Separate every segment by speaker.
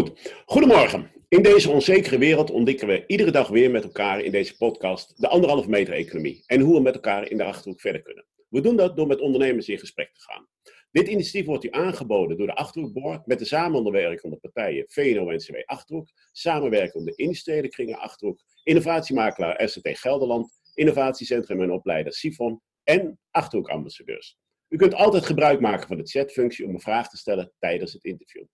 Speaker 1: Goed, goedemorgen. In deze onzekere wereld ontdekken we iedere dag weer met elkaar in deze podcast de anderhalve meter economie en hoe we met elkaar in de achterhoek verder kunnen. We doen dat door met ondernemers in gesprek te gaan. Dit initiatief wordt u aangeboden door de Achterhoekboord met de samenwerkende partijen VNO-NCW Achterhoek, samenwerkende industriële kringen Achterhoek, innovatiemakelaar SCT Gelderland, innovatiecentrum en opleider Sifon en Achterhoekambassadeurs. U kunt altijd gebruik maken van de chatfunctie om een vraag te stellen tijdens het interview.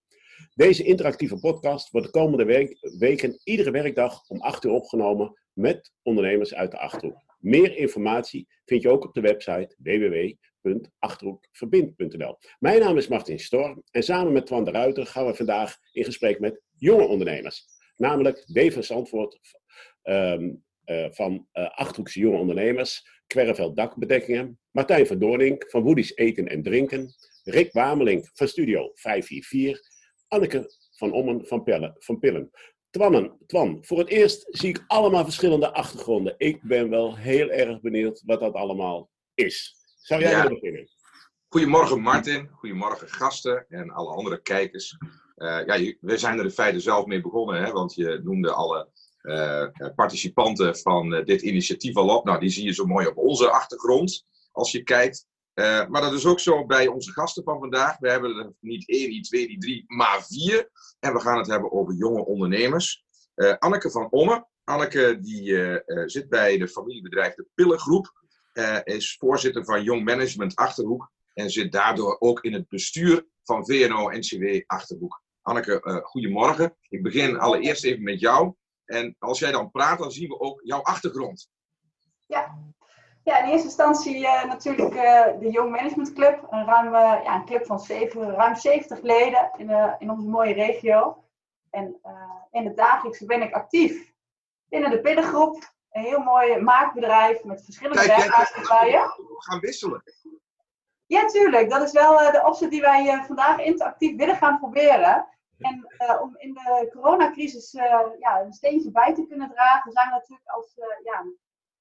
Speaker 1: Deze interactieve podcast wordt de komende weken iedere werkdag om 8 uur opgenomen met ondernemers uit de Achterhoek. Meer informatie vind je ook op de website www.achterhoekverbind.nl. Mijn naam is Martin Storm en samen met Twan de Ruiter gaan we vandaag in gesprek met jonge ondernemers. Namelijk Dave Zandvoort um, uh, van uh, Achterhoekse Jonge Ondernemers, Kwerreveld Dakbedekkingen, Martijn van Doorning van Woedies Eten en Drinken, Rick Wamelink van Studio 544 Anneke van Ommen van, Pellen, van Pillen. Twannen, Twan, voor het eerst zie ik allemaal verschillende achtergronden. Ik ben wel heel erg benieuwd wat dat allemaal is. Zou jij ja. willen beginnen?
Speaker 2: Goedemorgen Martin, goedemorgen gasten en alle andere kijkers. Uh, ja, we zijn er in feite zelf mee begonnen, hè, want je noemde alle uh, participanten van uh, dit initiatief al op. Nou, die zie je zo mooi op onze achtergrond als je kijkt. Uh, maar dat is ook zo bij onze gasten van vandaag. We hebben er niet één, niet twee, niet drie, maar vier. En we gaan het hebben over jonge ondernemers. Uh, Anneke van Omme. Anneke die uh, zit bij de familiebedrijf De Pillengroep. is voorzitter van Jong Management Achterhoek. En zit daardoor ook in het bestuur van VNO-NCW Achterhoek. Anneke, goedemorgen. Ik begin allereerst even met jou. En als jij dan praat, dan zien we ook jouw achtergrond.
Speaker 3: Ja, ja, in eerste instantie uh, natuurlijk uh, de Young Management Club. Een, ruim, uh, ja, een club van zeven, ruim 70 leden in, in onze mooie regio. En in het dagelijkse ben ik actief binnen de Pillengroep. Een heel mooi maakbedrijf met verschillende werkmaatschappijen.
Speaker 2: We gaan wisselen.
Speaker 3: Ja, tuurlijk. Dat is wel de opzet die wij vandaag interactief willen gaan proberen. En om in de coronacrisis ja, een steentje bij te kunnen dragen, zijn we natuurlijk als ja,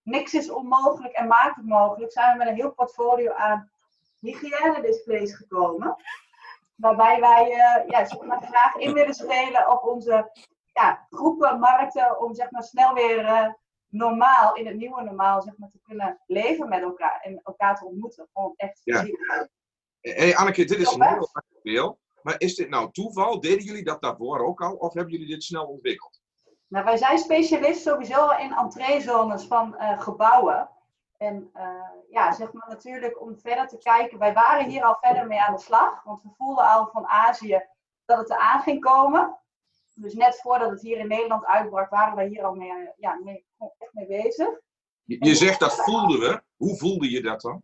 Speaker 3: niks is onmogelijk en maakt het mogelijk, zijn we met een heel portfolio aan hygiëne-displays gekomen. Waarbij wij uh, ja, zeg maar, graag in willen spelen op onze ja, groepen, markten, om zeg maar, snel weer uh, normaal, in het nieuwe normaal, zeg maar, te kunnen leven met elkaar en elkaar te ontmoeten. Gewoon echt fysiek.
Speaker 2: Ja. Hey Anneke, dit is een heel actueel. Maar is dit nou toeval? Deden jullie dat daarvoor ook al? Of hebben jullie dit snel ontwikkeld?
Speaker 3: Nou, wij zijn specialist sowieso in entreezones van uh, gebouwen. En uh, ja, zeg maar natuurlijk om verder te kijken. Wij waren hier al verder mee aan de slag. Want we voelden al van Azië dat het eraan ging komen. Dus net voordat het hier in Nederland uitbrak, waren wij hier al mee, ja, mee, echt mee bezig.
Speaker 2: Je, je zegt dat voelden we. Hoe voelde je dat dan?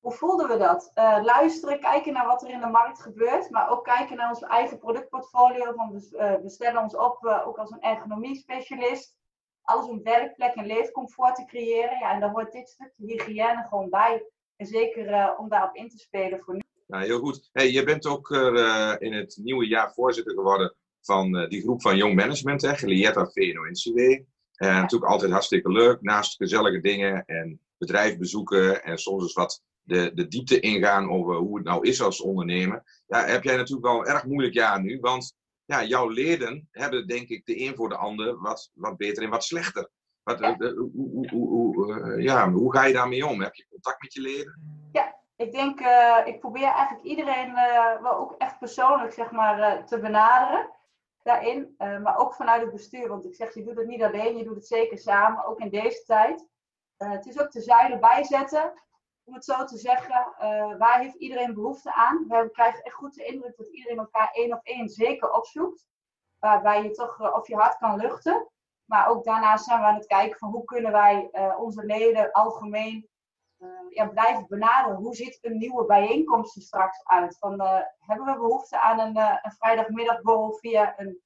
Speaker 3: Hoe voelden we dat? Uh, luisteren, kijken naar wat er in de markt gebeurt, maar ook kijken naar ons eigen productportfolio. Van we, uh, we stellen ons op uh, ook als een ergonomie-specialist. Alles om werkplek en leefcomfort te creëren. Ja, en dan hoort dit stuk hygiëne gewoon bij. En zeker om daarop in te spelen voor nu.
Speaker 2: Nou, heel goed. Hey, je bent ook in het nieuwe jaar voorzitter geworden van die groep van Jong Management, hè, Gelietta VNO-NCW. En natuurlijk altijd hartstikke leuk, naast gezellige dingen en bedrijf bezoeken en soms eens wat de, de diepte ingaan over hoe het nou is als ondernemer. Ja, heb jij natuurlijk wel een erg moeilijk jaar nu. Want ja, jouw leden hebben denk ik de een voor de ander wat, wat beter en wat slechter. Wat, ja. Uh, hoe, hoe, hoe, uh, ja, hoe ga je daarmee om? Heb je contact met je leden?
Speaker 3: Ja, ik denk, uh, ik probeer eigenlijk iedereen wel ook echt persoonlijk zeg maar, te benaderen daarin. maar ook vanuit het bestuur. Want ik zeg, je doet het niet alleen, je doet het zeker samen, ook in deze tijd. het is ook te zuilen bijzetten om het zo te zeggen, uh, waar heeft iedereen behoefte aan? We krijgen echt goed de indruk dat iedereen elkaar één op één zeker opzoekt. Waarbij je toch uh, of je hart kan luchten. Maar ook daarnaast zijn we aan het kijken van hoe kunnen wij uh, onze leden algemeen ja, blijven benaderen. Hoe ziet een nieuwe bijeenkomst er straks uit? Van, hebben we behoefte aan een, een vrijdagmiddagborrel via een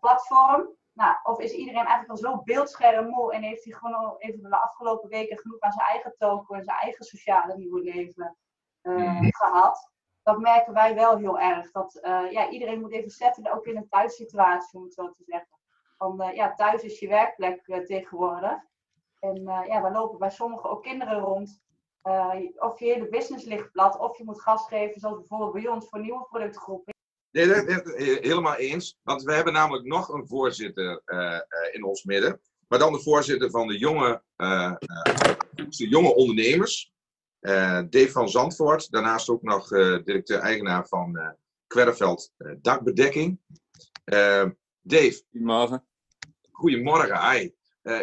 Speaker 3: platform? Nou, of is iedereen eigenlijk al zo beeldscherm en heeft hij gewoon even de afgelopen weken genoeg aan zijn eigen toko en zijn eigen sociale nieuwe leven uh, gehad? Dat merken wij wel heel erg. Dat uh, ja, iedereen moet even zetten, ook in een thuissituatie, om het zo te zeggen. Van uh, ja, thuis is je werkplek tegenwoordig. En ja, dan lopen bij sommigen ook kinderen rond. of je hele business ligt plat, of je moet gas geven, zoals bijvoorbeeld bij ons voor nieuwe productgroepen
Speaker 2: Nee, helemaal eens. Want we hebben namelijk nog een voorzitter uh, in ons midden. Maar dan de voorzitter van de jonge, uh, de jonge ondernemers. Dave van Zandvoort. Daarnaast ook nog directeur-eigenaar van Kwerveld Dakbedekking. Dave.
Speaker 4: Goedemorgen.
Speaker 2: Goedemorgen, hi.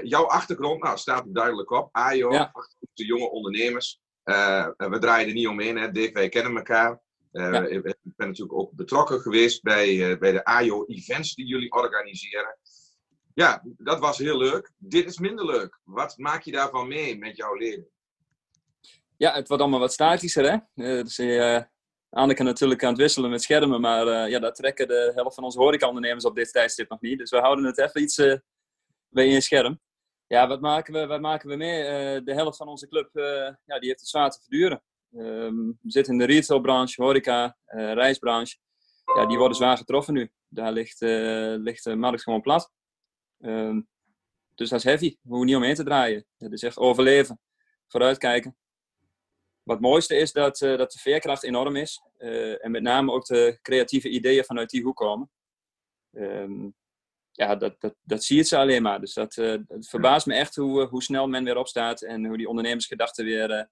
Speaker 2: jouw achtergrond nou, staat er duidelijk op. AIO, ja. de jonge ondernemers. we draaien er niet omheen, hè. Dave, wij kennen elkaar. Uh, Ik ben natuurlijk ook betrokken geweest bij, uh, bij de AIO-events die jullie organiseren. Ja, dat was heel leuk. Dit is minder leuk. Wat maak je daarvan mee met jouw leden?
Speaker 4: Ja, het wordt allemaal wat statischer, hè? Uh, dus, Anneke natuurlijk aan het wisselen met schermen, maar ja, daar trekken de helft van onze horecaondernemers op dit tijdstip nog niet. Dus we houden het even iets bij in scherm. Ja, wat maken we, wat maken we mee? de helft van onze club ja, die heeft het zwaar te verduren. Um, we zitten in de retailbranche, horeca, uh, reisbranche. Ja, die worden zwaar getroffen nu. Daar ligt, uh, ligt de markt gewoon plat. Um, dus dat is heavy. We hoeven niet omheen te draaien. Het is echt overleven. Vooruitkijken. Wat het mooiste is dat, uh, dat de veerkracht enorm is. en met name ook de creatieve ideeën vanuit die hoek komen. Um, ja, dat, dat, dat zie je ze alleen maar. Dus dat, het verbaast me echt hoe, hoe snel men weer opstaat. En hoe die ondernemersgedachten weer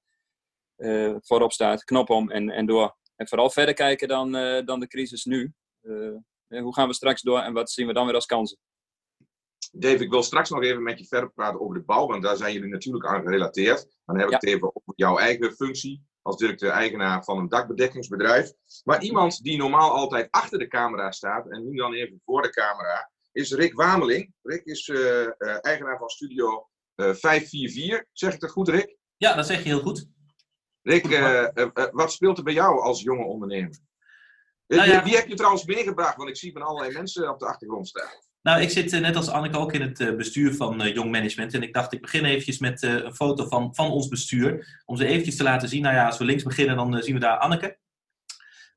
Speaker 4: voorop staat, knop om en, en door. En vooral verder kijken dan, uh, dan de crisis nu. Uh, hoe gaan we straks door en wat zien we dan weer als kansen?
Speaker 2: Dave, ik wil straks nog even met je verder praten over de bouw, want daar zijn jullie natuurlijk aan gerelateerd. Dan heb ik ja. het even over jouw eigen functie als directeur-eigenaar van een dakbedekkingsbedrijf. Maar iemand die normaal altijd achter de camera staat en nu dan even voor de camera, is Rick Wameling. Rick is eigenaar van Studio 544. Zeg ik dat goed, Rick?
Speaker 5: Ja, dat zeg je heel goed.
Speaker 2: Rick, uh, uh, wat speelt er bij jou als jonge ondernemer? Nou ja. Wie heb je trouwens meegebracht? Want ik zie van allerlei mensen op de achtergrond staan.
Speaker 5: Nou, ik zit net als Anneke ook in het bestuur van Jong Management. En ik dacht, ik begin eventjes met een foto van, van ons bestuur. Om ze eventjes te laten zien. Nou ja, als we links beginnen, dan zien we daar Anneke.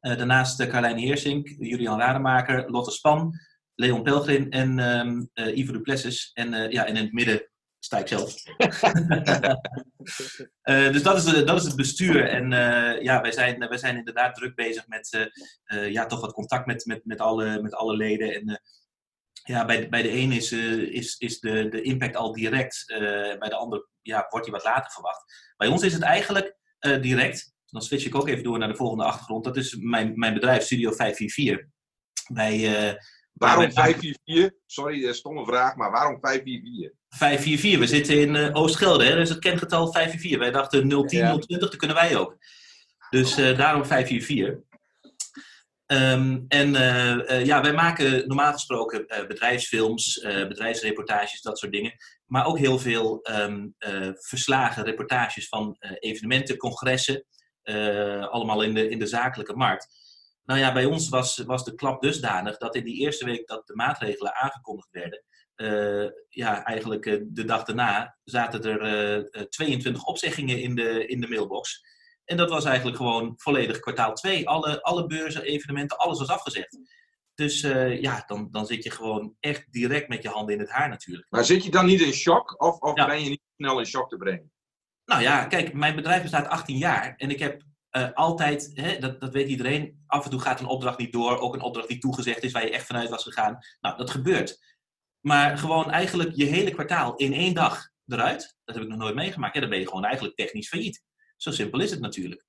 Speaker 5: daarnaast Carlijn Heersink, Julian Rademaker, Lotte Span, Leon Pelgrin en um, Ivo Duplessis. En ja, en in het midden sta ik zelf. uh, dus dat is, dat is het bestuur. En uh, ja, wij zijn, wij zijn inderdaad druk bezig met uh, ja, toch wat contact met, met, met, alle, met alle leden. En ja, bij, bij de een is, is, is de, de impact al direct. bij de ander ja, wordt die wat later verwacht. Bij ons is het eigenlijk direct. Dan switch ik ook even door naar de volgende achtergrond. Dat is mijn, mijn bedrijf, Studio 544. Wij
Speaker 2: Waarom 544? Sorry, stomme vraag, maar waarom 544?
Speaker 5: 544, we zitten in uh, Oost-Gelder, dus het kengetal 544. Wij dachten 010, ja. 020, dat kunnen wij ook. Dus uh, daarom 544. Um, en uh, ja, wij maken normaal gesproken bedrijfsfilms, bedrijfsreportages, dat soort dingen. Maar ook heel veel um, verslagen, reportages van evenementen, congressen. allemaal in de, in de zakelijke markt. Nou ja, bij ons was, was de klap dusdanig dat in die eerste week dat de maatregelen aangekondigd werden, uh, ja, eigenlijk uh, de dag daarna zaten er uh, 22 opzeggingen in de, in de mailbox. En dat was eigenlijk gewoon volledig kwartaal 2. Alle, alle beurzen, evenementen, alles was afgezegd. Dus ja, dan, dan zit je gewoon echt direct met je handen in het haar natuurlijk.
Speaker 2: Maar zit je dan niet in shock of, of ja. ben je niet snel in shock te brengen?
Speaker 5: Nou ja, kijk, mijn bedrijf bestaat 18 jaar en ik heb uh, altijd, hè, dat, dat weet iedereen, af en toe gaat een opdracht niet door. Ook een opdracht die toegezegd is, waar je echt vanuit was gegaan. Nou, dat gebeurt. Maar gewoon eigenlijk je hele kwartaal in één dag eruit, dat heb ik nog nooit meegemaakt. Ja, dan ben je gewoon eigenlijk technisch failliet. Zo simpel is het natuurlijk.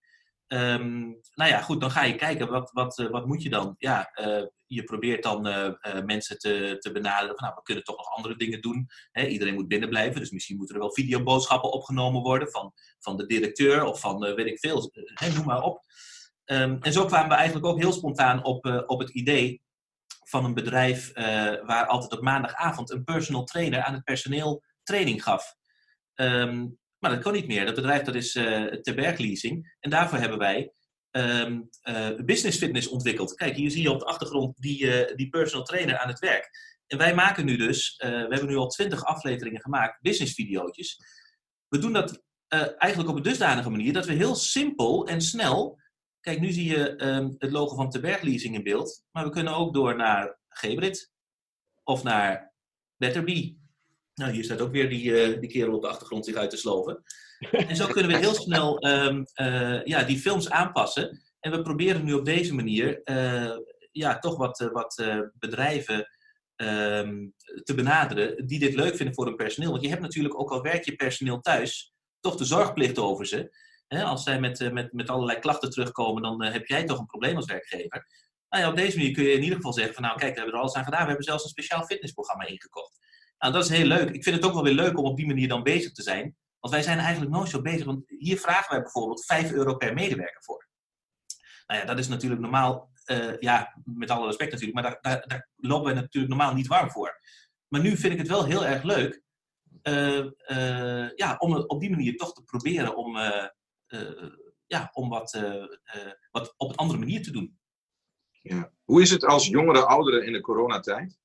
Speaker 5: Um, nou ja, goed, dan ga je kijken, wat, wat, uh, wat moet je dan? Ja, uh, je probeert dan uh, mensen te, te benaderen van, nou, we kunnen toch nog andere dingen doen. Hè, iedereen moet binnen blijven, dus misschien moeten er wel videoboodschappen opgenomen worden van, van de directeur of van, weet ik veel, noem maar op. Um, en zo kwamen we eigenlijk ook heel spontaan op, op het idee van een bedrijf waar altijd op maandagavond een personal trainer aan het personeel training gaf. Um, maar dat kan niet meer. Dat bedrijf dat is uh, Ter Berg Leasing. En daarvoor hebben wij um, uh, business fitness ontwikkeld. Kijk, hier zie je op de achtergrond die, uh, die personal trainer aan het werk. En wij maken nu dus, we hebben nu al twintig afleveringen gemaakt, business video's. We doen dat eigenlijk op een dusdanige manier dat we heel simpel en snel... Kijk, nu zie je um, het logo van Ter Berg Leasing in beeld. Maar we kunnen ook door naar Gebrit of naar Betterbee nou, hier staat ook weer die, uh, die kerel op de achtergrond zich uit te sloven. En zo kunnen we heel snel um, uh, ja, die films aanpassen. En we proberen nu op deze manier uh, ja, toch wat, eh, wat eh, bedrijven ehm, te benaderen die dit leuk vinden voor hun personeel. Want je hebt natuurlijk, ook al werk je personeel thuis, toch de zorgplicht over ze. Als zij met, met, met allerlei klachten terugkomen, dan heb jij toch een probleem als werkgever. Nou ja, op deze manier kun je in ieder geval zeggen van nou kijk, we hebben er alles aan gedaan. We hebben zelfs een speciaal fitnessprogramma ingekocht. Nou, dat is heel leuk. Ik vind het ook wel weer leuk om op die manier dan bezig te zijn. Want wij zijn eigenlijk nooit zo bezig. Want hier vragen wij bijvoorbeeld 5 euro per medewerker voor. Nou ja, dat is natuurlijk normaal, uh, ja, met alle respect natuurlijk, maar daar, daar, daar, lopen wij natuurlijk normaal niet warm voor. Maar nu vind ik het wel heel erg leuk uh, ja, om op die manier toch te proberen om, ja, om wat, wat op een andere manier te doen.
Speaker 2: Ja. Hoe is het als jongere ouderen in de coronatijd?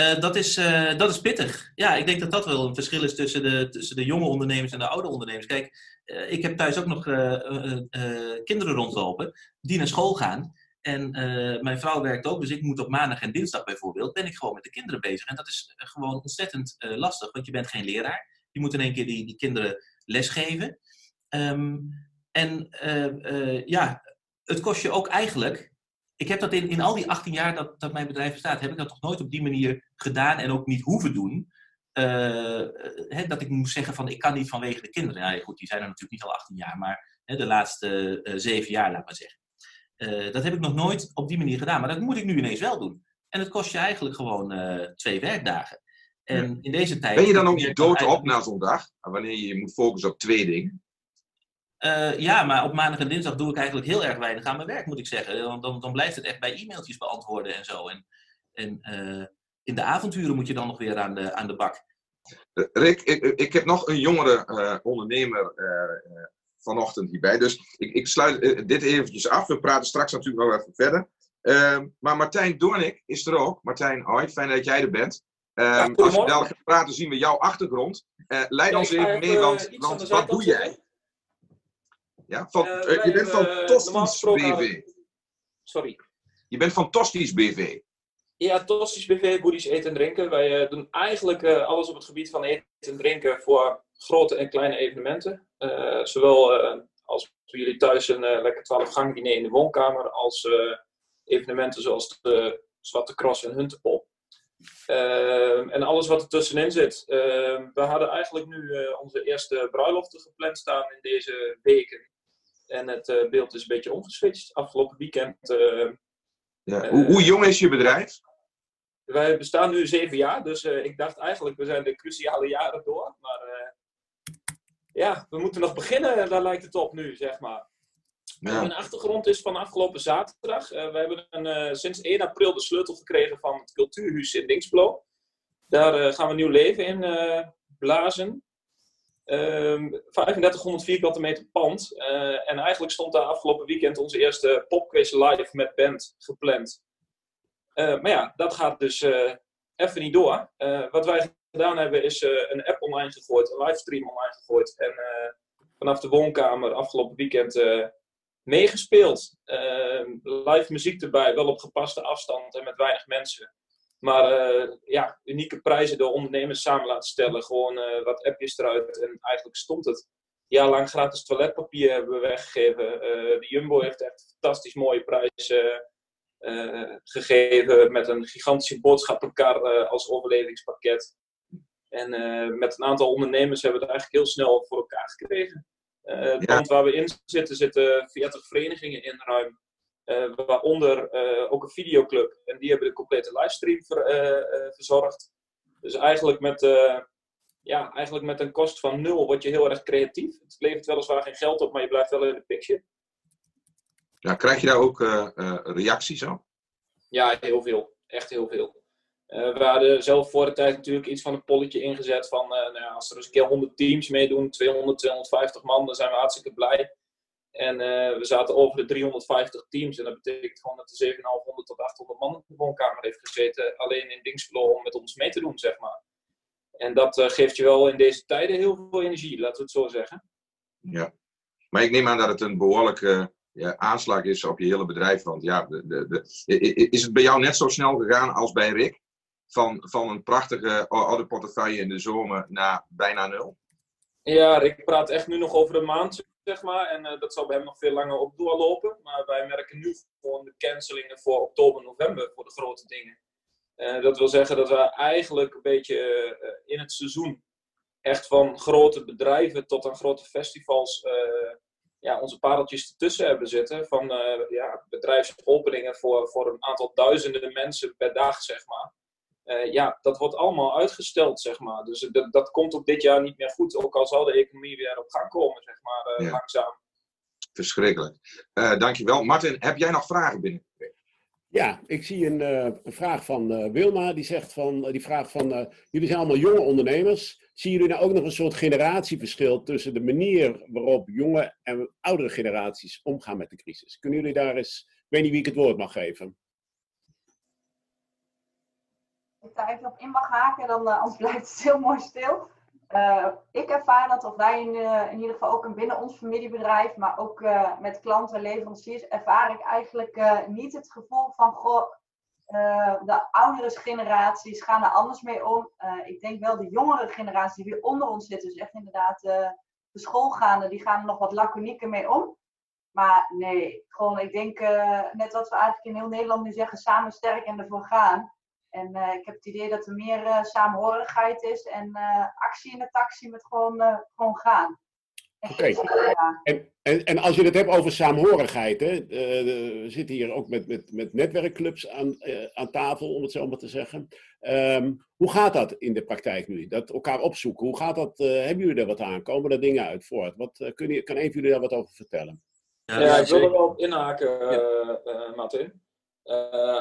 Speaker 5: Uh, dat, is, uh, dat is pittig. Ja, ik denk dat dat wel een verschil is tussen de, tussen de jonge ondernemers en de oude ondernemers. Kijk, uh, ik heb thuis ook nog kinderen rondlopen die naar school gaan. En mijn vrouw werkt ook, dus ik moet op maandag en dinsdag bijvoorbeeld, ben ik gewoon met de kinderen bezig. En dat is gewoon ontzettend lastig, want je bent geen leraar. Je moet in één keer die, die kinderen lesgeven. Um, en ja, het kost je ook eigenlijk ik heb dat in, in al die 18 jaar dat, dat mijn bedrijf bestaat, heb ik dat toch nooit op die manier gedaan en ook niet hoeven doen. Uh, dat ik moest zeggen van ik kan niet vanwege de kinderen. Ja, goed, die zijn er natuurlijk niet al 18 jaar, maar de laatste uh, zeven jaar, laat maar zeggen. Uh, dat heb ik nog nooit op die manier gedaan, maar dat moet ik nu ineens wel doen. En het kost je eigenlijk gewoon twee werkdagen. En ja. in deze tijd.
Speaker 2: Ben je dan ook dood op na zo'n dag? Wanneer je je moet focussen op twee dingen?
Speaker 5: Uh, ja, maar op maandag en dinsdag doe ik eigenlijk heel erg weinig aan mijn werk, moet ik zeggen. Dan, dan, dan blijft het echt bij e-mailtjes beantwoorden en zo. En, en uh, in de avonturen moet je dan nog weer aan de, aan de bak.
Speaker 2: Rick, ik, ik heb nog een jongere uh, ondernemer vanochtend hierbij. Dus ik, ik sluit dit eventjes af. We praten straks natuurlijk nog even verder. Ehm, maar Martijn Doornik is er ook. Martijn, hoi, fijn dat jij er bent. Ja, als we dadelijk gaan praten, zien we jouw achtergrond. leid ja, ons even mee, want, want wat doe jij? Ja, van, uh, je bent van Tosties BV.
Speaker 6: Sorry.
Speaker 2: Je bent van BV.
Speaker 6: Ja, Tosties BV, Boedisch Eten en Drinken. Wij doen eigenlijk alles op het gebied van eten en drinken voor grote en kleine evenementen. zowel als voor jullie thuis een lekker 12 gang diner in de woonkamer, als evenementen zoals de Zwarte Cross en Hunterpop. en alles wat er tussenin zit. we hadden eigenlijk nu onze eerste bruiloften gepland staan in deze weken. En het uh, beeld is een beetje omgeswitcht. Afgelopen weekend. Uh,
Speaker 2: ja. hoe, hoe, jong is je bedrijf?
Speaker 6: Wij bestaan nu zeven jaar, dus uh, ik dacht eigenlijk, we zijn de cruciale jaren door. Maar ja, we moeten nog beginnen, daar lijkt het op nu, zeg maar. Ja. Mijn achtergrond is van afgelopen zaterdag. we hebben een, sinds 1 april de sleutel gekregen van het cultuurhuis in Dingsblo. Daar gaan we nieuw leven in blazen. Um, 3500 vierkante meter pand. Uh, en eigenlijk stond daar afgelopen weekend onze eerste popquiz live met band gepland. Uh, maar ja, dat gaat dus uh, even niet door. wat wij gedaan hebben is een app online gegooid, een livestream online gegooid. En vanaf de woonkamer afgelopen weekend meegespeeld. Ehm, live muziek erbij, wel op gepaste afstand en met weinig mensen. Maar uh, ja, unieke prijzen door ondernemers samen laten stellen. Gewoon uh, wat appjes eruit. En eigenlijk stond het. Jaar lang gratis toiletpapier hebben we weggegeven. Uh, de Jumbo heeft echt een fantastisch mooie prijs gegeven. Met een gigantische boodschappenkar als overlevingspakket. En met een aantal ondernemers hebben we het eigenlijk heel snel voor elkaar gekregen. het ja. waar we in zitten, zitten 40 verenigingen in ruim. Uh, waaronder uh, ook een videoclub. En die hebben de complete livestream ver, uh, verzorgd. Dus eigenlijk met, ja, eigenlijk met een kost van nul word je heel erg creatief. Het levert weliswaar geen geld op, maar je blijft wel in de picture.
Speaker 2: Ja, krijg je daar ook reacties op?
Speaker 6: Ja, heel veel. Echt heel veel. we hadden zelf voor de tijd natuurlijk iets van een polletje ingezet van nou ja, als er eens een keer 100 teams meedoen, 200, 250 man, dan zijn we hartstikke blij. En uh, we zaten over de 350 teams. En dat betekent gewoon dat er 750 tot 800 man in de woonkamer heeft gezeten. Alleen in Dingsblo om met ons mee te doen, zeg maar. En dat uh, geeft je wel in deze tijden heel veel energie, laten we het zo zeggen.
Speaker 2: Ja, maar ik neem aan dat het een behoorlijke ja, aanslag is op je hele bedrijf. Want ja, de, de, de, is het bij jou net zo snel gegaan als bij Rick? Van, van een prachtige oude portefeuille in de zomer naar bijna nul?
Speaker 6: Ja, Rick praat echt nu nog over een maand zeg maar. En dat zal bij hem nog veel langer op doorlopen. Maar wij merken nu gewoon de cancelingen voor oktober, november voor de grote dingen. dat wil zeggen dat we eigenlijk een beetje in het seizoen echt van grote bedrijven tot aan grote festivals ja, onze pareltjes ertussen hebben zitten. Van ja, bedrijfsopeningen voor, voor een aantal duizenden mensen per dag, zeg maar. Uh, ja, dat wordt allemaal uitgesteld, zeg maar. Dus dat, dat komt ook dit jaar niet meer goed. Ook al zal de economie weer op gang komen, zeg maar, uh, ja. langzaam.
Speaker 2: Verschrikkelijk. dankjewel. Martin, heb jij nog vragen binnen?
Speaker 1: Ja, ik zie een, een vraag van Wilma. Die zegt van, die vraagt van, jullie zijn allemaal jonge ondernemers. Zien jullie nou ook nog een soort generatieverschil tussen de manier waarop jonge en oudere generaties omgaan met de crisis? Kunnen jullie daar eens, ik weet niet wie ik het woord mag geven.
Speaker 3: Ik daar even op in mag haken, dan, uh, anders blijft het heel mooi stil. Uh, ik ervaar dat, of wij in, uh, in, ieder geval ook binnen ons familiebedrijf, maar ook met klanten, leveranciers, ervaar ik eigenlijk niet het gevoel van, goh, de oudere generaties gaan er anders mee om. Ik denk wel de jongere generatie die weer onder ons zit, dus echt inderdaad de schoolgaande, die gaan er nog wat laconieker mee om. Maar nee, gewoon ik denk net wat we eigenlijk in heel Nederland nu zeggen, samen sterk en ervoor gaan. En ik heb het idee dat er meer samenhorigheid is en actie in de taxi met gewoon, gewoon gaan.
Speaker 1: Oké. En, en, en, als je het hebt over saamhorigheid, hè, uh, we zitten hier ook met, met, met netwerkclubs aan, uh, aan tafel, om het zo maar te zeggen. Um, hoe gaat dat in de praktijk nu? Dat elkaar opzoeken, hoe gaat dat? Uh, hebben jullie er wat aan? Komen er dingen uit voort? Wat, kun je, kan een van jullie daar wat over vertellen?
Speaker 6: Ja, ja ik wil er wel op inhaken, ja. Martin.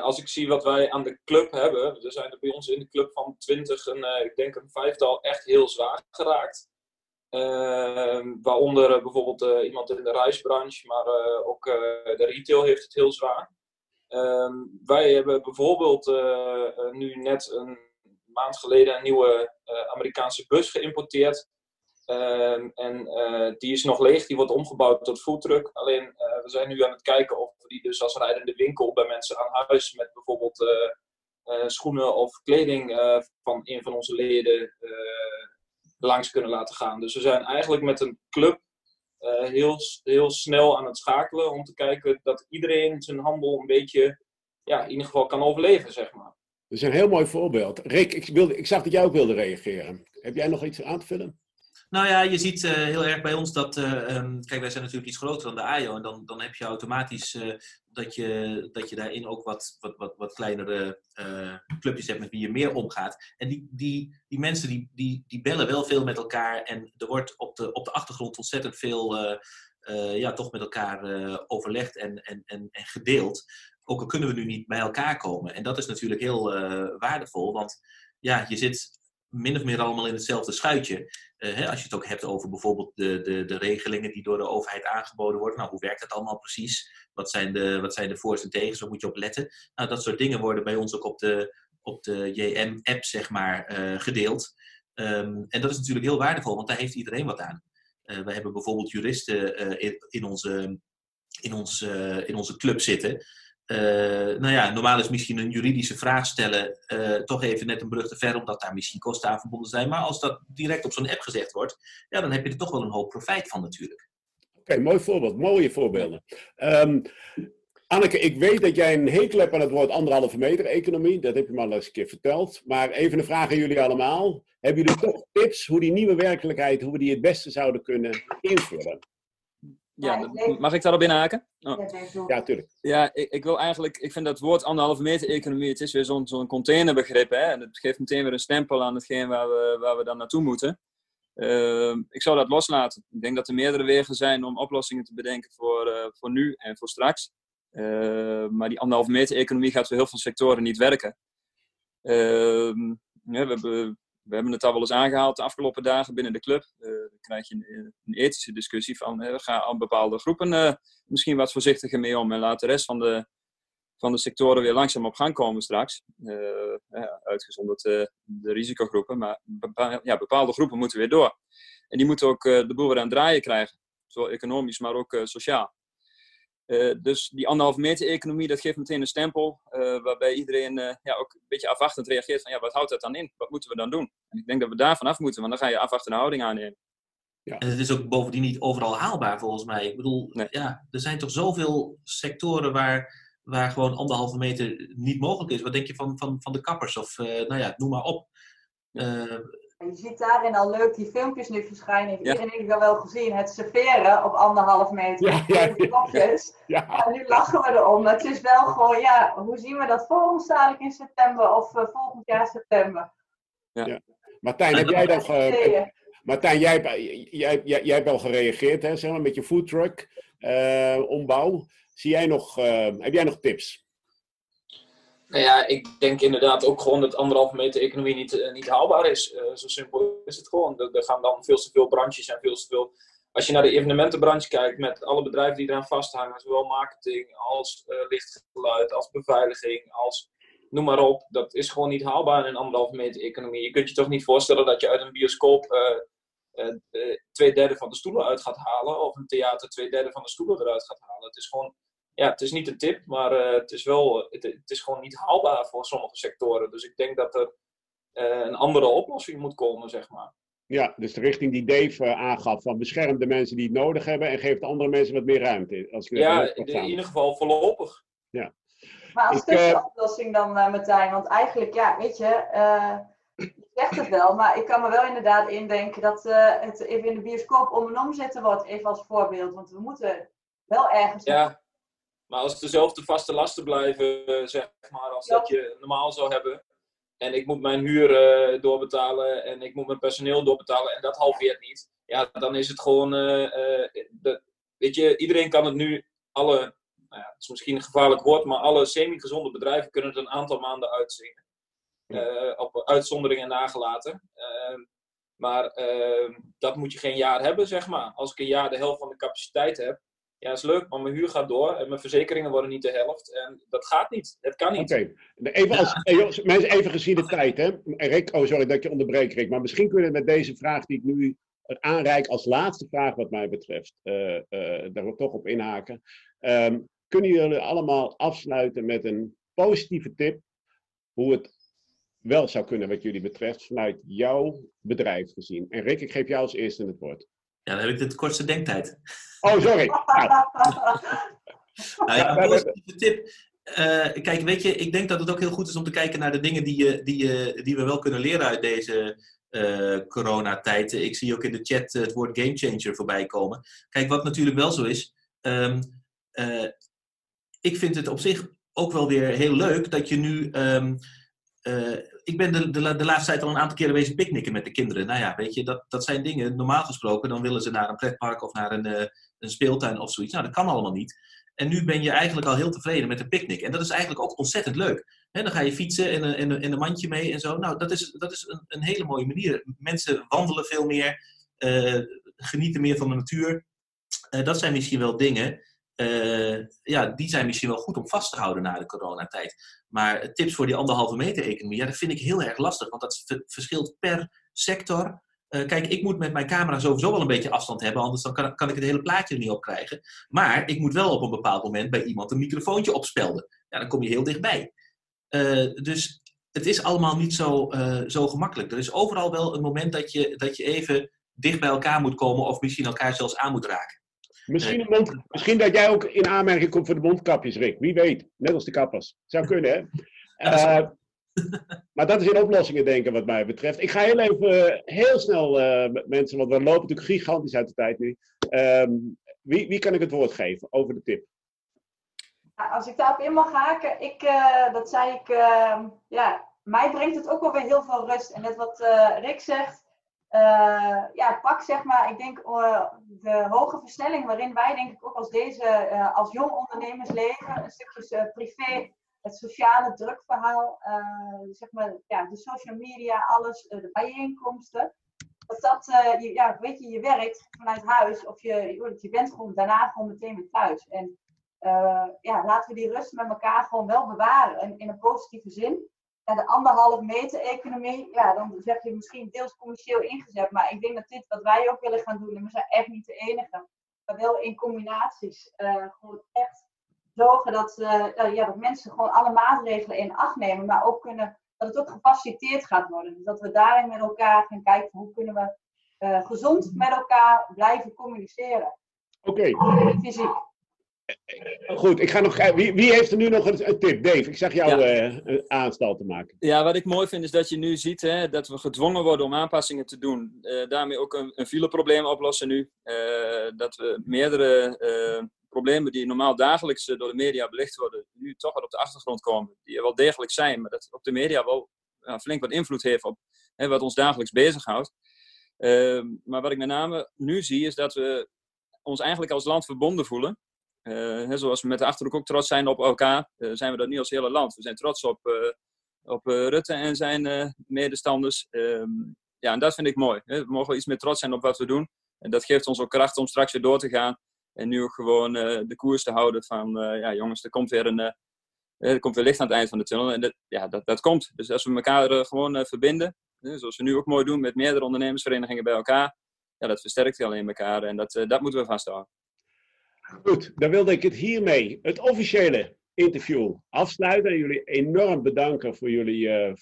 Speaker 6: Als ik zie wat wij aan de club hebben, er zijn er bij ons in de club van 20 en ik denk een vijftal echt heel zwaar geraakt. Ehm, waaronder eh, bijvoorbeeld eh, iemand in de reisbranche, maar eh, ook de retail heeft het heel zwaar. Ehm, wij hebben bijvoorbeeld nu net een maand geleden een nieuwe Amerikaanse bus geïmporteerd. Ehm, en die is nog leeg, die wordt omgebouwd tot foodtruck. Alleen we zijn nu aan het kijken of we die dus als rijdende winkel bij mensen aan huis met bijvoorbeeld schoenen of kleding van een van onze leden langs kunnen laten gaan. Dus we zijn eigenlijk met een club heel, heel snel aan het schakelen om te kijken dat iedereen zijn handel een beetje, ja, in ieder geval kan overleven, zeg maar.
Speaker 1: Dat is een heel mooi voorbeeld. Rick, ik, wilde, ik zag dat jij ook wilde reageren. Heb jij nog iets aan te vullen?
Speaker 5: Nou ja, je ziet uh, heel erg bij ons dat, uh, um, kijk, wij zijn natuurlijk iets groter dan de AIO. En dan, dan heb je automatisch uh, dat, je, dat je daarin ook wat, wat, wat, wat kleinere clubjes hebt met wie je meer omgaat. En die, die, die mensen die, die, die bellen wel veel met elkaar. En er wordt op de, op de achtergrond ontzettend veel ja, toch met elkaar overlegd en, en, en, en gedeeld. Ook al kunnen we nu niet bij elkaar komen. En dat is natuurlijk heel waardevol, want ja, je zit min of meer allemaal in hetzelfde schuitje. Uh, hè, als je het ook hebt over bijvoorbeeld de, de, de regelingen die door de overheid aangeboden worden. Nou, hoe werkt dat allemaal precies? Wat zijn de, wat zijn de voor's en tegens? Waar moet je op letten? Nou, dat soort dingen worden bij ons ook op de, op de JM-app, zeg maar, uh, gedeeld. Um, en dat is natuurlijk heel waardevol, want daar heeft iedereen wat aan. Uh, we hebben bijvoorbeeld juristen in, in, onze, in, ons, in onze club zitten. Uh, nou ja, normaal is misschien een juridische vraag stellen uh, toch even net een brug te ver, omdat daar misschien kosten aan verbonden zijn. Maar als dat direct op zo'n app gezegd wordt, ja, dan heb je er toch wel een hoop profijt van natuurlijk.
Speaker 1: Oké, mooi voorbeeld. Mooie voorbeelden. Um, Anneke, ik weet dat jij een hekel hebt aan het woord anderhalve meter economie. Dat heb je me al eens een keer verteld. Maar even een vraag aan jullie allemaal. Hebben jullie toch tips hoe die nieuwe werkelijkheid, hoe we die het beste zouden kunnen invullen?
Speaker 4: Ja, mag ik daarop inhaken?
Speaker 1: Oh. Ja, tuurlijk.
Speaker 4: Ja, ik, ik, wil eigenlijk, ik vind dat woord anderhalve meter economie, het is weer zo'n zo'n containerbegrip. Hè? En het geeft meteen weer een stempel aan hetgeen waar we, waar we dan naartoe moeten. Uh, ik zou dat loslaten. Ik denk dat er meerdere wegen zijn om oplossingen te bedenken voor, uh, voor nu en voor straks. Uh, maar die anderhalve meter economie gaat voor heel veel sectoren niet werken. Ehm, ja, we hebben we hebben het al wel eens aangehaald de afgelopen dagen binnen de club. Uh, dan krijg je een, een ethische discussie van uh, ga aan bepaalde groepen uh, misschien wat voorzichtiger mee om en laat de rest van de, van de sectoren weer langzaam op gang komen straks. Ja, uitgezonderd de risicogroepen, maar ja, bepaalde groepen moeten weer door. En die moeten ook de boel weer aan het draaien krijgen, zowel economisch maar ook sociaal. Uh, dus die anderhalve meter economie, dat geeft meteen een stempel uh, waarbij iedereen uh, ja, ook een beetje afwachtend reageert van ja, wat houdt dat dan in? Wat moeten we dan doen? En ik denk dat we daar vanaf moeten, want dan ga je afwachtende houding aannemen.
Speaker 5: Ja. En het is ook bovendien niet overal haalbaar volgens mij. Ik bedoel, ja, er zijn toch zoveel sectoren waar, waar gewoon anderhalve meter niet mogelijk is. Wat denk je van, van, van de kappers? Of uh, nou ja, noem maar op.
Speaker 3: Uh, je ziet daarin al leuk die filmpjes nu verschijnen. Ja. Iedereen heeft dat wel gezien. Het serveren op anderhalf meter. Ja, ja, ja, kopjes. Ja. nu lachen we erom. Het is wel gewoon, ja, hoe zien we dat voor ons dadelijk in september of uh, volgend jaar september?
Speaker 1: Ja. Martijn, heb jij nog... Uh, Martijn, jij, jij, jij, jij hebt wel gereageerd hè, zeg maar, met je foodtruck uh, ombouw. Zie jij nog, heb jij nog tips?
Speaker 6: Nou ja, ik denk inderdaad ook gewoon dat anderhalve meter economie niet, uh, niet haalbaar is. Uh, zo simpel is het gewoon. Er, gaan dan veel te veel branches en veel te veel. Als je naar de evenementenbranche kijkt, met alle bedrijven die eraan vasthangen, zowel marketing als uh, lichtgeluid, als beveiliging, als noem maar op, dat is gewoon niet haalbaar in een anderhalve meter economie. Je kunt je toch niet voorstellen dat je uit een bioscoop twee derde van de stoelen uit gaat halen, of een theater twee derde van de stoelen eruit gaat halen. Het is gewoon ja, het is niet een tip, maar uh, het, is wel, het, het, is gewoon niet haalbaar voor sommige sectoren. Dus ik denk dat er uh, een andere oplossing moet komen, zeg maar.
Speaker 1: Ja, dus de richting die Dave uh, aangaf, van bescherm de mensen die het nodig hebben en geef de andere mensen wat meer ruimte.
Speaker 6: Als ik ja, in, in ieder geval voorlopig.
Speaker 1: Ja.
Speaker 3: Maar als tussenoplossing dan, Martijn, want eigenlijk, ja, weet je, je zegt het wel, maar ik kan me wel inderdaad indenken dat het even in de bioscoop om en om zitten wordt, even als voorbeeld. Want we moeten wel ergens
Speaker 6: ja. Maar als het dezelfde vaste lasten blijven, eh, zeg maar, als dat je normaal zou hebben. En ik moet mijn huur uh, doorbetalen en ik moet mijn personeel doorbetalen en dat halveert niet. Ja, dan is het gewoon, uh, de, weet je, iedereen kan het nu, alle, nou ja, het is misschien een gevaarlijk woord, maar alle semi-gezonde bedrijven kunnen het een aantal maanden uitzingen. op uitzonderingen nagelaten. Ehm, maar ehm, dat moet je geen jaar hebben, zeg maar. Als ik een jaar de helft van de capaciteit heb, ja, is leuk, maar mijn huur gaat door en mijn verzekeringen worden niet de helft. En dat gaat niet. Het kan niet.
Speaker 1: Oké, even, als, mensen even gezien de tijd, hè. Rick, oh sorry dat ik je onderbreek, Rick. Maar misschien kunnen we met deze vraag die ik nu aanreik als laatste vraag wat mij betreft, uh, uh, daar toch op inhaken. Um, kunnen jullie allemaal afsluiten met een positieve tip hoe het wel zou kunnen wat jullie betreft vanuit jouw bedrijf gezien? En Rick, ik geef jou als eerste het woord.
Speaker 5: Ja, dan heb ik de kortste denktijd.
Speaker 1: Oh, sorry.
Speaker 5: nou ja, een positieve tip. Uh, kijk, weet je, ik denk dat het ook heel goed is om te kijken naar de dingen die, je, die, je, die we wel kunnen leren uit deze uh, coronatijd. Ik zie ook in de chat het woord gamechanger voorbij komen. Kijk, wat natuurlijk wel zo is. Um, uh, ik vind het op zich ook wel weer heel leuk dat je nu um, uh, ik ben de, de, de, laatste tijd al een aantal keren bezig picknicken met de kinderen. Nou ja, weet je, dat, dat zijn dingen, normaal gesproken, dan willen ze naar een pretpark of naar een, uh, een speeltuin of zoiets. Nou, dat kan allemaal niet. En nu ben je eigenlijk al heel tevreden met een picknick. En dat is eigenlijk ook ontzettend leuk. dan ga je fietsen en een, en, een, mandje mee en zo. Nou, dat is, dat is een, een hele mooie manier. Mensen wandelen veel meer, uh, genieten meer van de natuur. dat zijn misschien wel dingen uh, ja, die zijn misschien wel goed om vast te houden na de coronatijd. Maar tips voor die anderhalve meter economie, ja, dat vind ik heel erg lastig, want dat verschilt per sector. Uh, kijk, ik moet met mijn camera sowieso wel een beetje afstand hebben, anders dan kan, kan ik het hele plaatje er niet op krijgen. Maar ik moet wel op een bepaald moment bij iemand een microfoontje opspelden. Ja, dan kom je heel dichtbij. Uh, dus het is allemaal niet zo, zo gemakkelijk. Er is overal wel een moment dat je, dat je even dicht bij elkaar moet komen of misschien elkaar zelfs aan moet raken.
Speaker 1: Misschien, een mond, misschien dat jij ook in aanmerking komt voor de mondkapjes, Rick. Wie weet. Net als de kappers. Zou kunnen, hè? Uh, maar dat is in oplossingen denken, wat mij betreft. Ik ga heel even, heel snel uh, met mensen, want we lopen natuurlijk gigantisch uit de tijd nu. Uh, wie, wie kan ik het woord geven over de tip?
Speaker 3: Als ik daarop in mag haken, ik, uh, dat zei ik, ehm, ja, mij brengt het ook wel weer heel veel rust. En net wat Rick zegt, uh, ja, pak zeg maar, ik denk uh, de hoge versnelling waarin wij denk ik ook als deze, uh, als jong ondernemers leven, een stukje privé, het sociale drukverhaal, zeg maar, ja, de social media, alles, de bijeenkomsten. Dat dat, je, ja, weet je, je werkt vanuit huis of je, je bent gewoon daarna gewoon meteen weer thuis. En ja, laten we die rust met elkaar gewoon wel bewaren in, in een positieve zin ja, de anderhalf meter economie, ja, dan zeg je misschien deels commercieel ingezet. Maar ik denk dat dit wat wij ook willen gaan doen, en we zijn echt niet de enige, maar wel in combinaties, uh, gewoon echt zorgen dat, uh, ja, dat mensen gewoon alle maatregelen in acht nemen, maar ook kunnen, dat het ook gefaciliteerd gaat worden. Dus dat we daarin met elkaar gaan kijken hoe kunnen we eh, gezond met elkaar blijven communiceren.
Speaker 1: Oké.
Speaker 3: Fysiek.
Speaker 1: Goed, ik ga nog kijken. Wie, wie heeft er nu nog een, een tip? Dave, ik zag jou
Speaker 4: Ja.
Speaker 1: eh, een aanstal te maken.
Speaker 4: Ja, wat ik mooi vind is dat je nu ziet hè, dat we gedwongen worden om aanpassingen te doen. Eh, daarmee ook een, een fileprobleem oplossen nu. Eh, dat we meerdere eh, problemen die normaal dagelijks eh, door de media belicht worden, nu toch wat op de achtergrond komen. Die er wel degelijk zijn, maar dat ook de media wel flink wat invloed heeft op hè, wat ons dagelijks bezighoudt. Eh, maar wat ik met name nu zie, is dat we ons eigenlijk als land verbonden voelen. Eh, zoals we met de Achterhoek ook trots zijn op elkaar, eh, zijn we dat nu als hele land. We zijn trots op, eh, op Rutte en zijn medestanders. Ehm, ja, en dat vind ik mooi. Hè. We mogen iets meer trots zijn op wat we doen. En dat geeft ons ook kracht om straks weer door te gaan. En nu ook gewoon de koers te houden van, ja jongens, er komt weer een... er komt weer licht aan het eind van de tunnel. En dat, ja, dat, dat komt. Dus als we elkaar gewoon verbinden, zoals we nu ook mooi doen met meerdere ondernemersverenigingen bij elkaar, ja, dat versterkt alleen elkaar. En dat, dat moeten we vasthouden.
Speaker 1: Goed, dan wilde ik het hiermee, het officiële interview, afsluiten. En jullie enorm bedanken voor jullie, eh,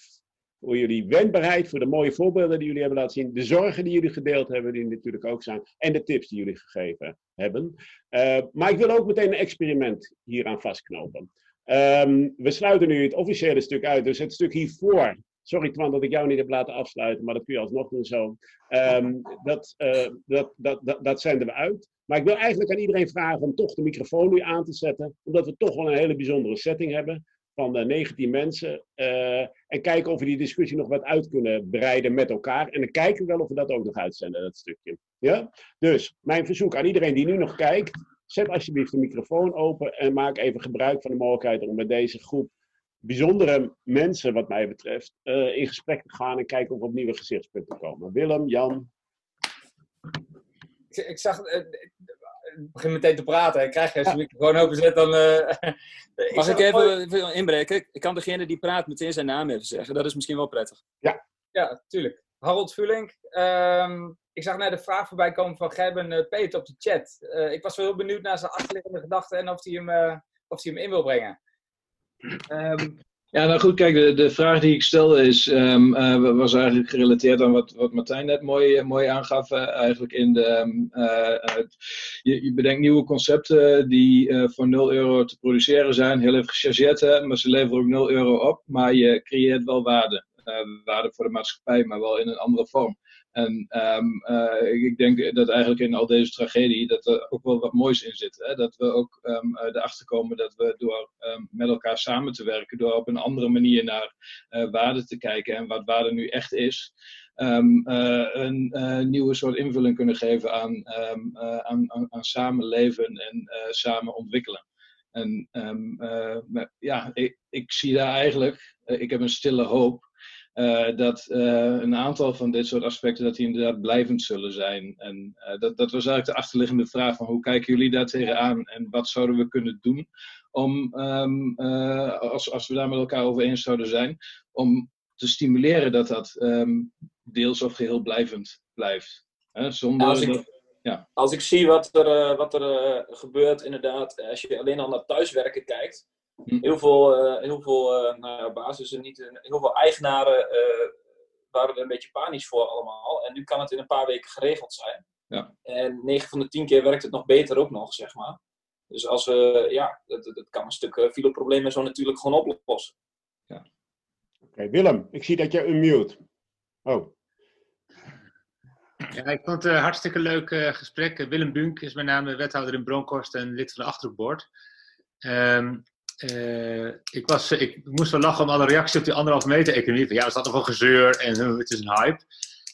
Speaker 1: voor jullie wendbaarheid, voor de mooie voorbeelden die jullie hebben laten zien, de zorgen die jullie gedeeld hebben, die natuurlijk ook zijn, en de tips die jullie gegeven hebben. Eh, maar ik wil ook meteen een experiment hieraan vastknopen. Ehm, we sluiten nu het officiële stuk uit, dus het stuk hiervoor. Sorry Twan dat ik jou niet heb laten afsluiten, maar dat kun je alsnog doen zo. Ehm, dat, eh, dat, dat, dat, dat zenden we uit. Maar ik wil eigenlijk aan iedereen vragen om toch de microfoon nu aan te zetten. Omdat we toch wel een hele bijzondere setting hebben van eh, 19 mensen. eh, en kijken of we die discussie nog wat uit kunnen breiden met elkaar. En dan kijken we wel of we dat ook nog uitzenden, dat stukje. Ja? Dus mijn verzoek aan iedereen die nu nog kijkt. Zet alsjeblieft de microfoon open en maak even gebruik van de mogelijkheid om met deze groep bijzondere mensen, wat mij betreft, eh, in gesprek te gaan en kijken of we op nieuwe gezichtspunten komen. Willem, Jan,
Speaker 7: Ik, ik zag. eh, ik begin meteen te praten. Ik krijg je als je microfoon openzet, dan. eh,
Speaker 4: Mag ik even, even inbreken? Ik kan degene die praat meteen zijn naam even zeggen. Dat is misschien wel prettig.
Speaker 7: Ja, tuurlijk. Harold Vulink. Ehm, ik zag net de vraag voorbij komen van Gerben Peet op de chat. Eh, ik was wel heel benieuwd naar zijn achterliggende gedachten en of hij hem, eh, of hij hem in wil brengen. Ehm,
Speaker 8: Ja, nou goed, kijk, de, de vraag die ik stelde is, ehm, eh, was eigenlijk gerelateerd aan wat, wat Martijn net mooi, eh, mooi aangaf. eh, eigenlijk in de, ehm, eh, eh, je, je bedenkt nieuwe concepten die voor 0 euro te produceren zijn. Heel even gechargeerd, maar ze leveren ook 0 euro op. Maar je creëert wel waarde. Waarde voor de maatschappij, maar wel in een andere vorm. En ehm, eh, ik- denk dat eigenlijk in al deze tragedie dat er ook wel wat moois in zit. Hè? Dat we ook eh, erachter komen dat we door ehm, met elkaar samen te werken, door op een andere manier naar eh, waarde te kijken en wat waarde nu echt is, een nieuwe soort invulling kunnen geven aan, aan, aan, samenleven en samen ontwikkelen. En ja, ik, ik zie daar eigenlijk, ik heb een stille hoop eh, dat eh, een aantal van dit soort aspecten dat die inderdaad blijvend zullen zijn. En eh, dat, dat was eigenlijk de achterliggende vraag van hoe kijken jullie daar tegenaan en wat zouden we kunnen doen om, ehm, eh, als, als we daar met elkaar over eens zouden zijn, om te stimuleren dat dat ehm, deels of geheel blijvend blijft. Hè, zonder
Speaker 6: Als ik-
Speaker 8: dat-
Speaker 6: Als ik zie wat er, wat er gebeurt, inderdaad, als je alleen al naar thuiswerken kijkt.
Speaker 8: Hm.
Speaker 6: Heel veel, eh, heel veel eh, nou ja, basissen, niet, eh, heel veel eigenaren eh, waren er een beetje panisch voor allemaal. En nu kan het in een paar weken geregeld zijn.
Speaker 8: Ja.
Speaker 6: En 9 van de 10 keer werkt het nog beter ook nog, zeg maar. Dus als we, ja, dat, dat kan een stuk uh, fileprobleem en zo natuurlijk gewoon oplossen.
Speaker 1: Oké, Willem, ik zie dat je unmute. Oh,
Speaker 9: Ja, ik vond het een hartstikke leuk eh, gesprek. Willem Bunk is mijn naam, eh, wethouder in Bronkhorst en lid van de Achterhoekboord. Ehm, eh, ik, was, eh, ik moest wel lachen om alle reacties op die anderhalf meter economie. Van, ja, is dat nog wel gezeur en eh, het is een hype.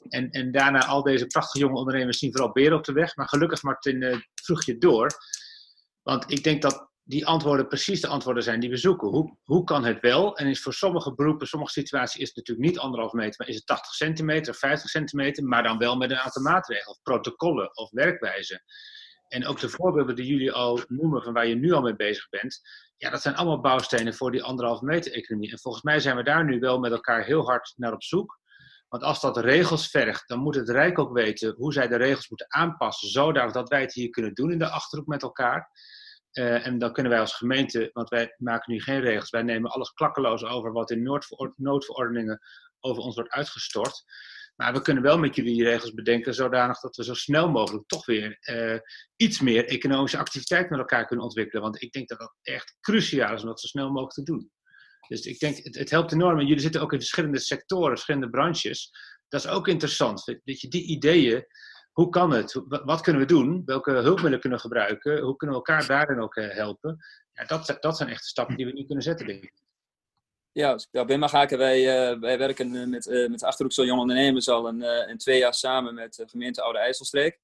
Speaker 9: En, en daarna al deze prachtige jonge ondernemers zien vooral beren op de weg. Maar gelukkig, Martin, eh, vroeg je door. Want ik denk dat die antwoorden precies de antwoorden zijn die we zoeken. Hoe, hoe kan het wel? En is voor sommige beroepen, sommige situaties is het natuurlijk niet anderhalf meter, maar is het 80 centimeter of 50 centimeter, maar dan wel met een aantal maatregelen, of protocollen of werkwijzen. En ook de voorbeelden die jullie al noemen van waar je nu al mee bezig bent, ja, dat zijn allemaal bouwstenen voor die anderhalf meter economie. En volgens mij zijn we daar nu wel met elkaar heel hard naar op zoek. Want als dat regels vergt, dan moet het Rijk ook weten hoe zij de regels moeten aanpassen, zodat dat wij het hier kunnen doen in de achterhoek met elkaar. Uh, en dan kunnen wij als gemeente, want wij maken nu geen regels, wij nemen alles klakkeloos over wat in noodveror noodverordeningen over ons wordt uitgestort. Maar we kunnen wel met jullie regels bedenken zodanig dat we zo snel mogelijk toch weer eh, iets meer economische activiteit met elkaar kunnen ontwikkelen. Want ik denk dat dat echt cruciaal is om dat zo snel mogelijk te doen. Dus ik denk, het, het helpt enorm. En jullie zitten ook in verschillende sectoren, verschillende branches. Dat is ook interessant. Dat je die ideeën, hoe kan het? Wat kunnen we doen? Welke hulpmiddelen kunnen we gebruiken? Hoe kunnen we elkaar daarin ook eh, helpen? Ja, dat, dat zijn echt stappen die we nu kunnen zetten, denk ik.
Speaker 4: Ja, als ik mag haken, wij, uh, wij werken uh, met, uh, met Achterhoekse Jong Ondernemers al een, twee jaar samen met de gemeente Oude IJsselstreek.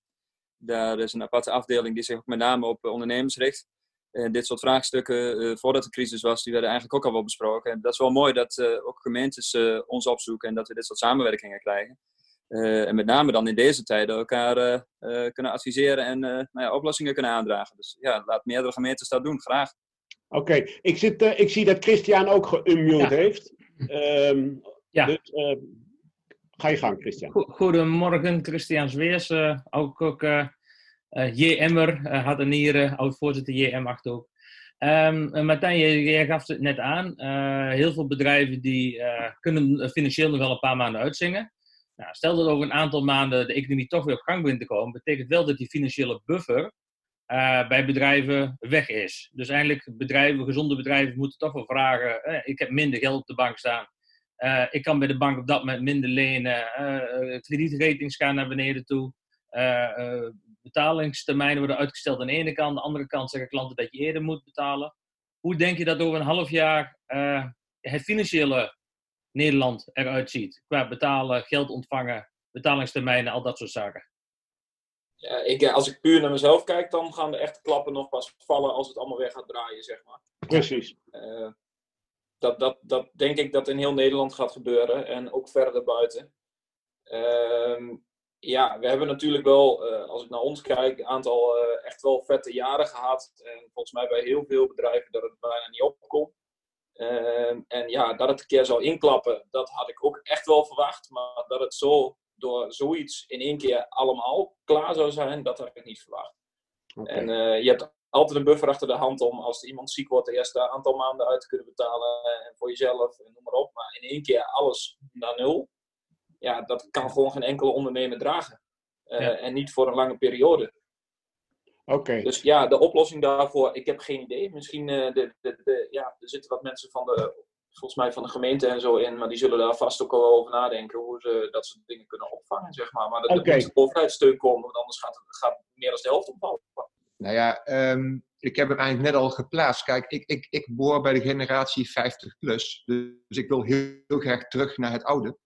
Speaker 4: Daar is een aparte afdeling die zich met name op ondernemers richt. En dit soort vraagstukken, voordat de crisis was, die werden eigenlijk ook al wel besproken. En dat is wel mooi dat ook gemeentes ons opzoeken en dat we dit soort samenwerkingen krijgen. en met name dan in deze tijden elkaar kunnen adviseren en nou ja, oplossingen kunnen aandragen. Dus ja, laat meerdere gemeentes dat doen, graag.
Speaker 1: Oké, ik uh, ik zie dat Christian ook geunmute heeft. Um, ja. Dus uh, ga je gang, Christian.
Speaker 10: Goedemorgen, Christian Zweers. Uh, ook ook JM'er, had een hier, oud-voorzitter JM Achterhoek. Um, Martijn, jij gaf het net aan. heel veel bedrijven die kunnen financieel nog wel een paar maanden uitzingen. Nou, stel dat over een aantal maanden de economie toch weer op gang begint te komen, betekent wel dat die financiële buffer uh, bij bedrijven weg is. Dus eigenlijk bedrijven, gezonde bedrijven moeten toch wel vragen, eh, ik heb minder geld op de bank staan. Uh, ik kan bij de bank op dat moment minder lenen. kredietratings gaan naar beneden toe. betalingstermijnen worden uitgesteld aan de ene kant. Aan de andere kant zeggen klanten dat je eerder moet betalen. Hoe denk je dat over een half jaar het financiële Nederland eruit ziet? Qua betalen, geld ontvangen, betalingstermijnen, al dat soort zaken
Speaker 6: ik, eh, als ik puur naar mezelf kijk, dan gaan de echte klappen nog pas vallen als het allemaal weer gaat draaien, zeg maar.
Speaker 1: Precies.
Speaker 6: Uh, dat, dat, dat denk ik dat in heel Nederland gaat gebeuren en ook verder buiten. Uh, ja, we hebben natuurlijk wel, uh, als ik naar ons kijk, een aantal uh, echt wel vette jaren gehad. En volgens mij bij heel veel bedrijven dat het bijna niet opkomt. Ehm, en ja, dat het een keer zou inklappen, dat had ik ook echt wel verwacht. Maar dat het zo door zoiets in één keer allemaal klaar zou zijn, dat had ik niet verwacht. En uh, je hebt altijd een buffer achter de hand om als iemand ziek wordt, de eerste aantal maanden uit te kunnen betalen en voor jezelf en noem maar op. Maar in één keer alles naar nul, ja, dat kan gewoon geen enkele ondernemer dragen. Uh, ja. En niet voor een lange periode.
Speaker 1: Oké.
Speaker 6: Dus ja, de oplossing daarvoor, ik heb geen idee. Misschien uh, de, de, de, ja, er zitten wat mensen van de volgens mij van de gemeente en zo in. Maar die zullen daar vast ook wel over nadenken hoe ze dat soort dingen kunnen opvangen, zeg maar. Maar dat okay. moet overheidssteun komen, want anders gaat, het, gaat meer dan de helft opvallen.
Speaker 11: Nou ja, um, ik heb hem eigenlijk net al geplaatst. Kijk, ik, ik, ik behoor bij de generatie 50 plus. Dus ik wil heel, heel graag terug naar het oude.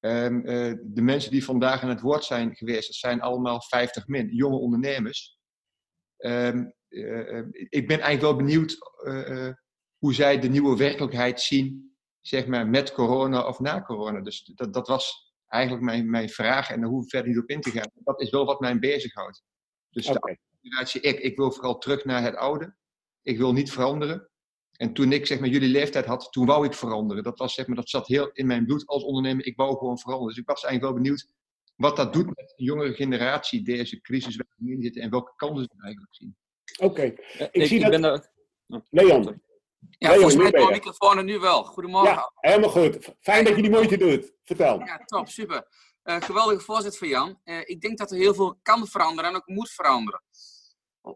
Speaker 11: Um, uh, de mensen die vandaag aan het woord zijn geweest, dat zijn allemaal 50 min, jonge ondernemers. Um, uh, ik ben eigenlijk wel benieuwd hoe zij de nieuwe werkelijkheid zien, zeg maar, met corona of na corona. Dus dat, dat was eigenlijk mijn, mijn vraag en daar hoef ik verder niet op in te gaan. Dat is wel wat mij bezighoudt. Dus okay. de generatie ik, ik wil vooral terug naar het oude. Ik wil niet veranderen. En toen ik zeg maar jullie leeftijd had, toen wou ik veranderen. Dat, was, zeg maar, dat zat heel in mijn bloed als ondernemer. Ik wou gewoon veranderen. Dus ik was eigenlijk wel benieuwd wat dat doet met de jongere generatie, deze crisis waar we in zitten en welke kansen ze eigenlijk zien.
Speaker 1: Oké, okay.
Speaker 4: ik, ik, zie ik dat... Ben er...
Speaker 1: Leon.
Speaker 12: Ja, nee, volgens mij mijn microfoon nu wel. Goedemorgen.
Speaker 1: Ja, helemaal goed. Fijn dat je die moeite doet. Vertel.
Speaker 12: Ja, top, super. Uh, geweldige voorzitter van Jan. Uh, ik denk dat er heel veel kan veranderen en ook moet veranderen.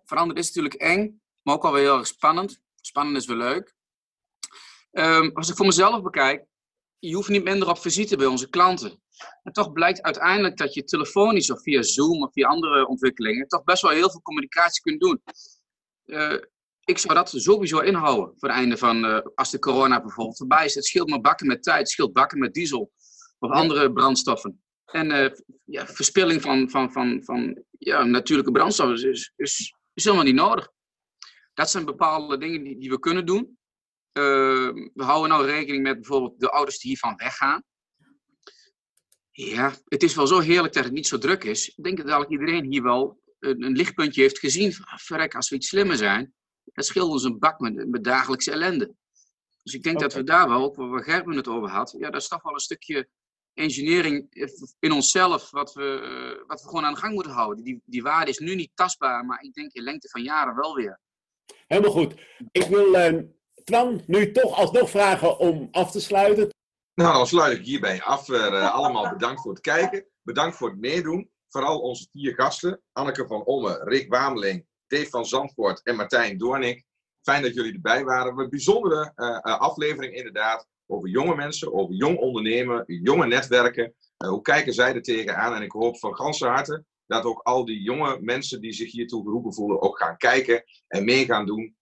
Speaker 12: Veranderen is natuurlijk eng, maar ook wel weer heel erg spannend. Spannend is wel leuk. Um, als ik voor mezelf bekijk, je hoeft niet minder op visite bij onze klanten. En toch blijkt uiteindelijk dat je telefonisch of via Zoom of via andere ontwikkelingen toch best wel heel veel communicatie kunt doen. Uh, ik zou dat sowieso inhouden voor het einde van, uh, als de corona bijvoorbeeld voorbij is. Het scheelt maar bakken met tijd, het scheelt bakken met diesel of andere brandstoffen. En uh, ja, verspilling van, van, van, van ja, natuurlijke brandstoffen is, is, is helemaal niet nodig. Dat zijn bepaalde dingen die, die we kunnen doen. Uh, we houden nou rekening met bijvoorbeeld de ouders die hiervan weggaan. Ja, het is wel zo heerlijk dat het niet zo druk is. Ik denk dat eigenlijk iedereen hier wel een, een lichtpuntje heeft gezien. Ah, verrek, als we iets slimmer zijn, het scheelt ons een bak met, met dagelijkse ellende. Dus ik denk okay. dat we daar wel, ook waar Gerben het over had, ja, dat is toch wel een stukje engineering in onszelf, wat we, uh, wat we gewoon aan de gang moeten houden. Die, die waarde is nu niet tastbaar, maar ik denk in lengte van jaren wel weer.
Speaker 1: Helemaal goed. Ik wil uh, Twan nu toch alsnog vragen om af te sluiten.
Speaker 2: Nou, dan sluit ik hierbij af. Uh, allemaal bedankt voor het kijken. Bedankt voor het meedoen. Vooral onze vier gasten. Anneke van Omme, Rick Wameling, Dave van Zandvoort en Martijn Doornik. Fijn dat jullie erbij waren. Een bijzondere uh, aflevering inderdaad. Over jonge mensen, over jong ondernemen, jonge netwerken. Uh, hoe kijken zij er tegenaan? En ik hoop van ganse harte dat ook al die jonge mensen die zich hiertoe geroepen voelen ook gaan kijken en mee gaan doen.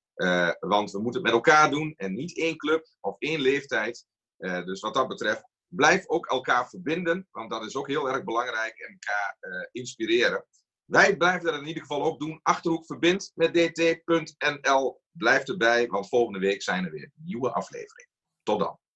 Speaker 2: Want we moeten het met elkaar doen en niet één club of één leeftijd. Dus wat dat betreft, blijf ook elkaar verbinden, want dat is ook heel erg belangrijk en elkaar inspireren. Wij blijven dat in ieder geval ook doen. Achterhoek verbindt met dt.nl. Blijf erbij, want volgende week zijn er weer nieuwe afleveringen. Tot dan.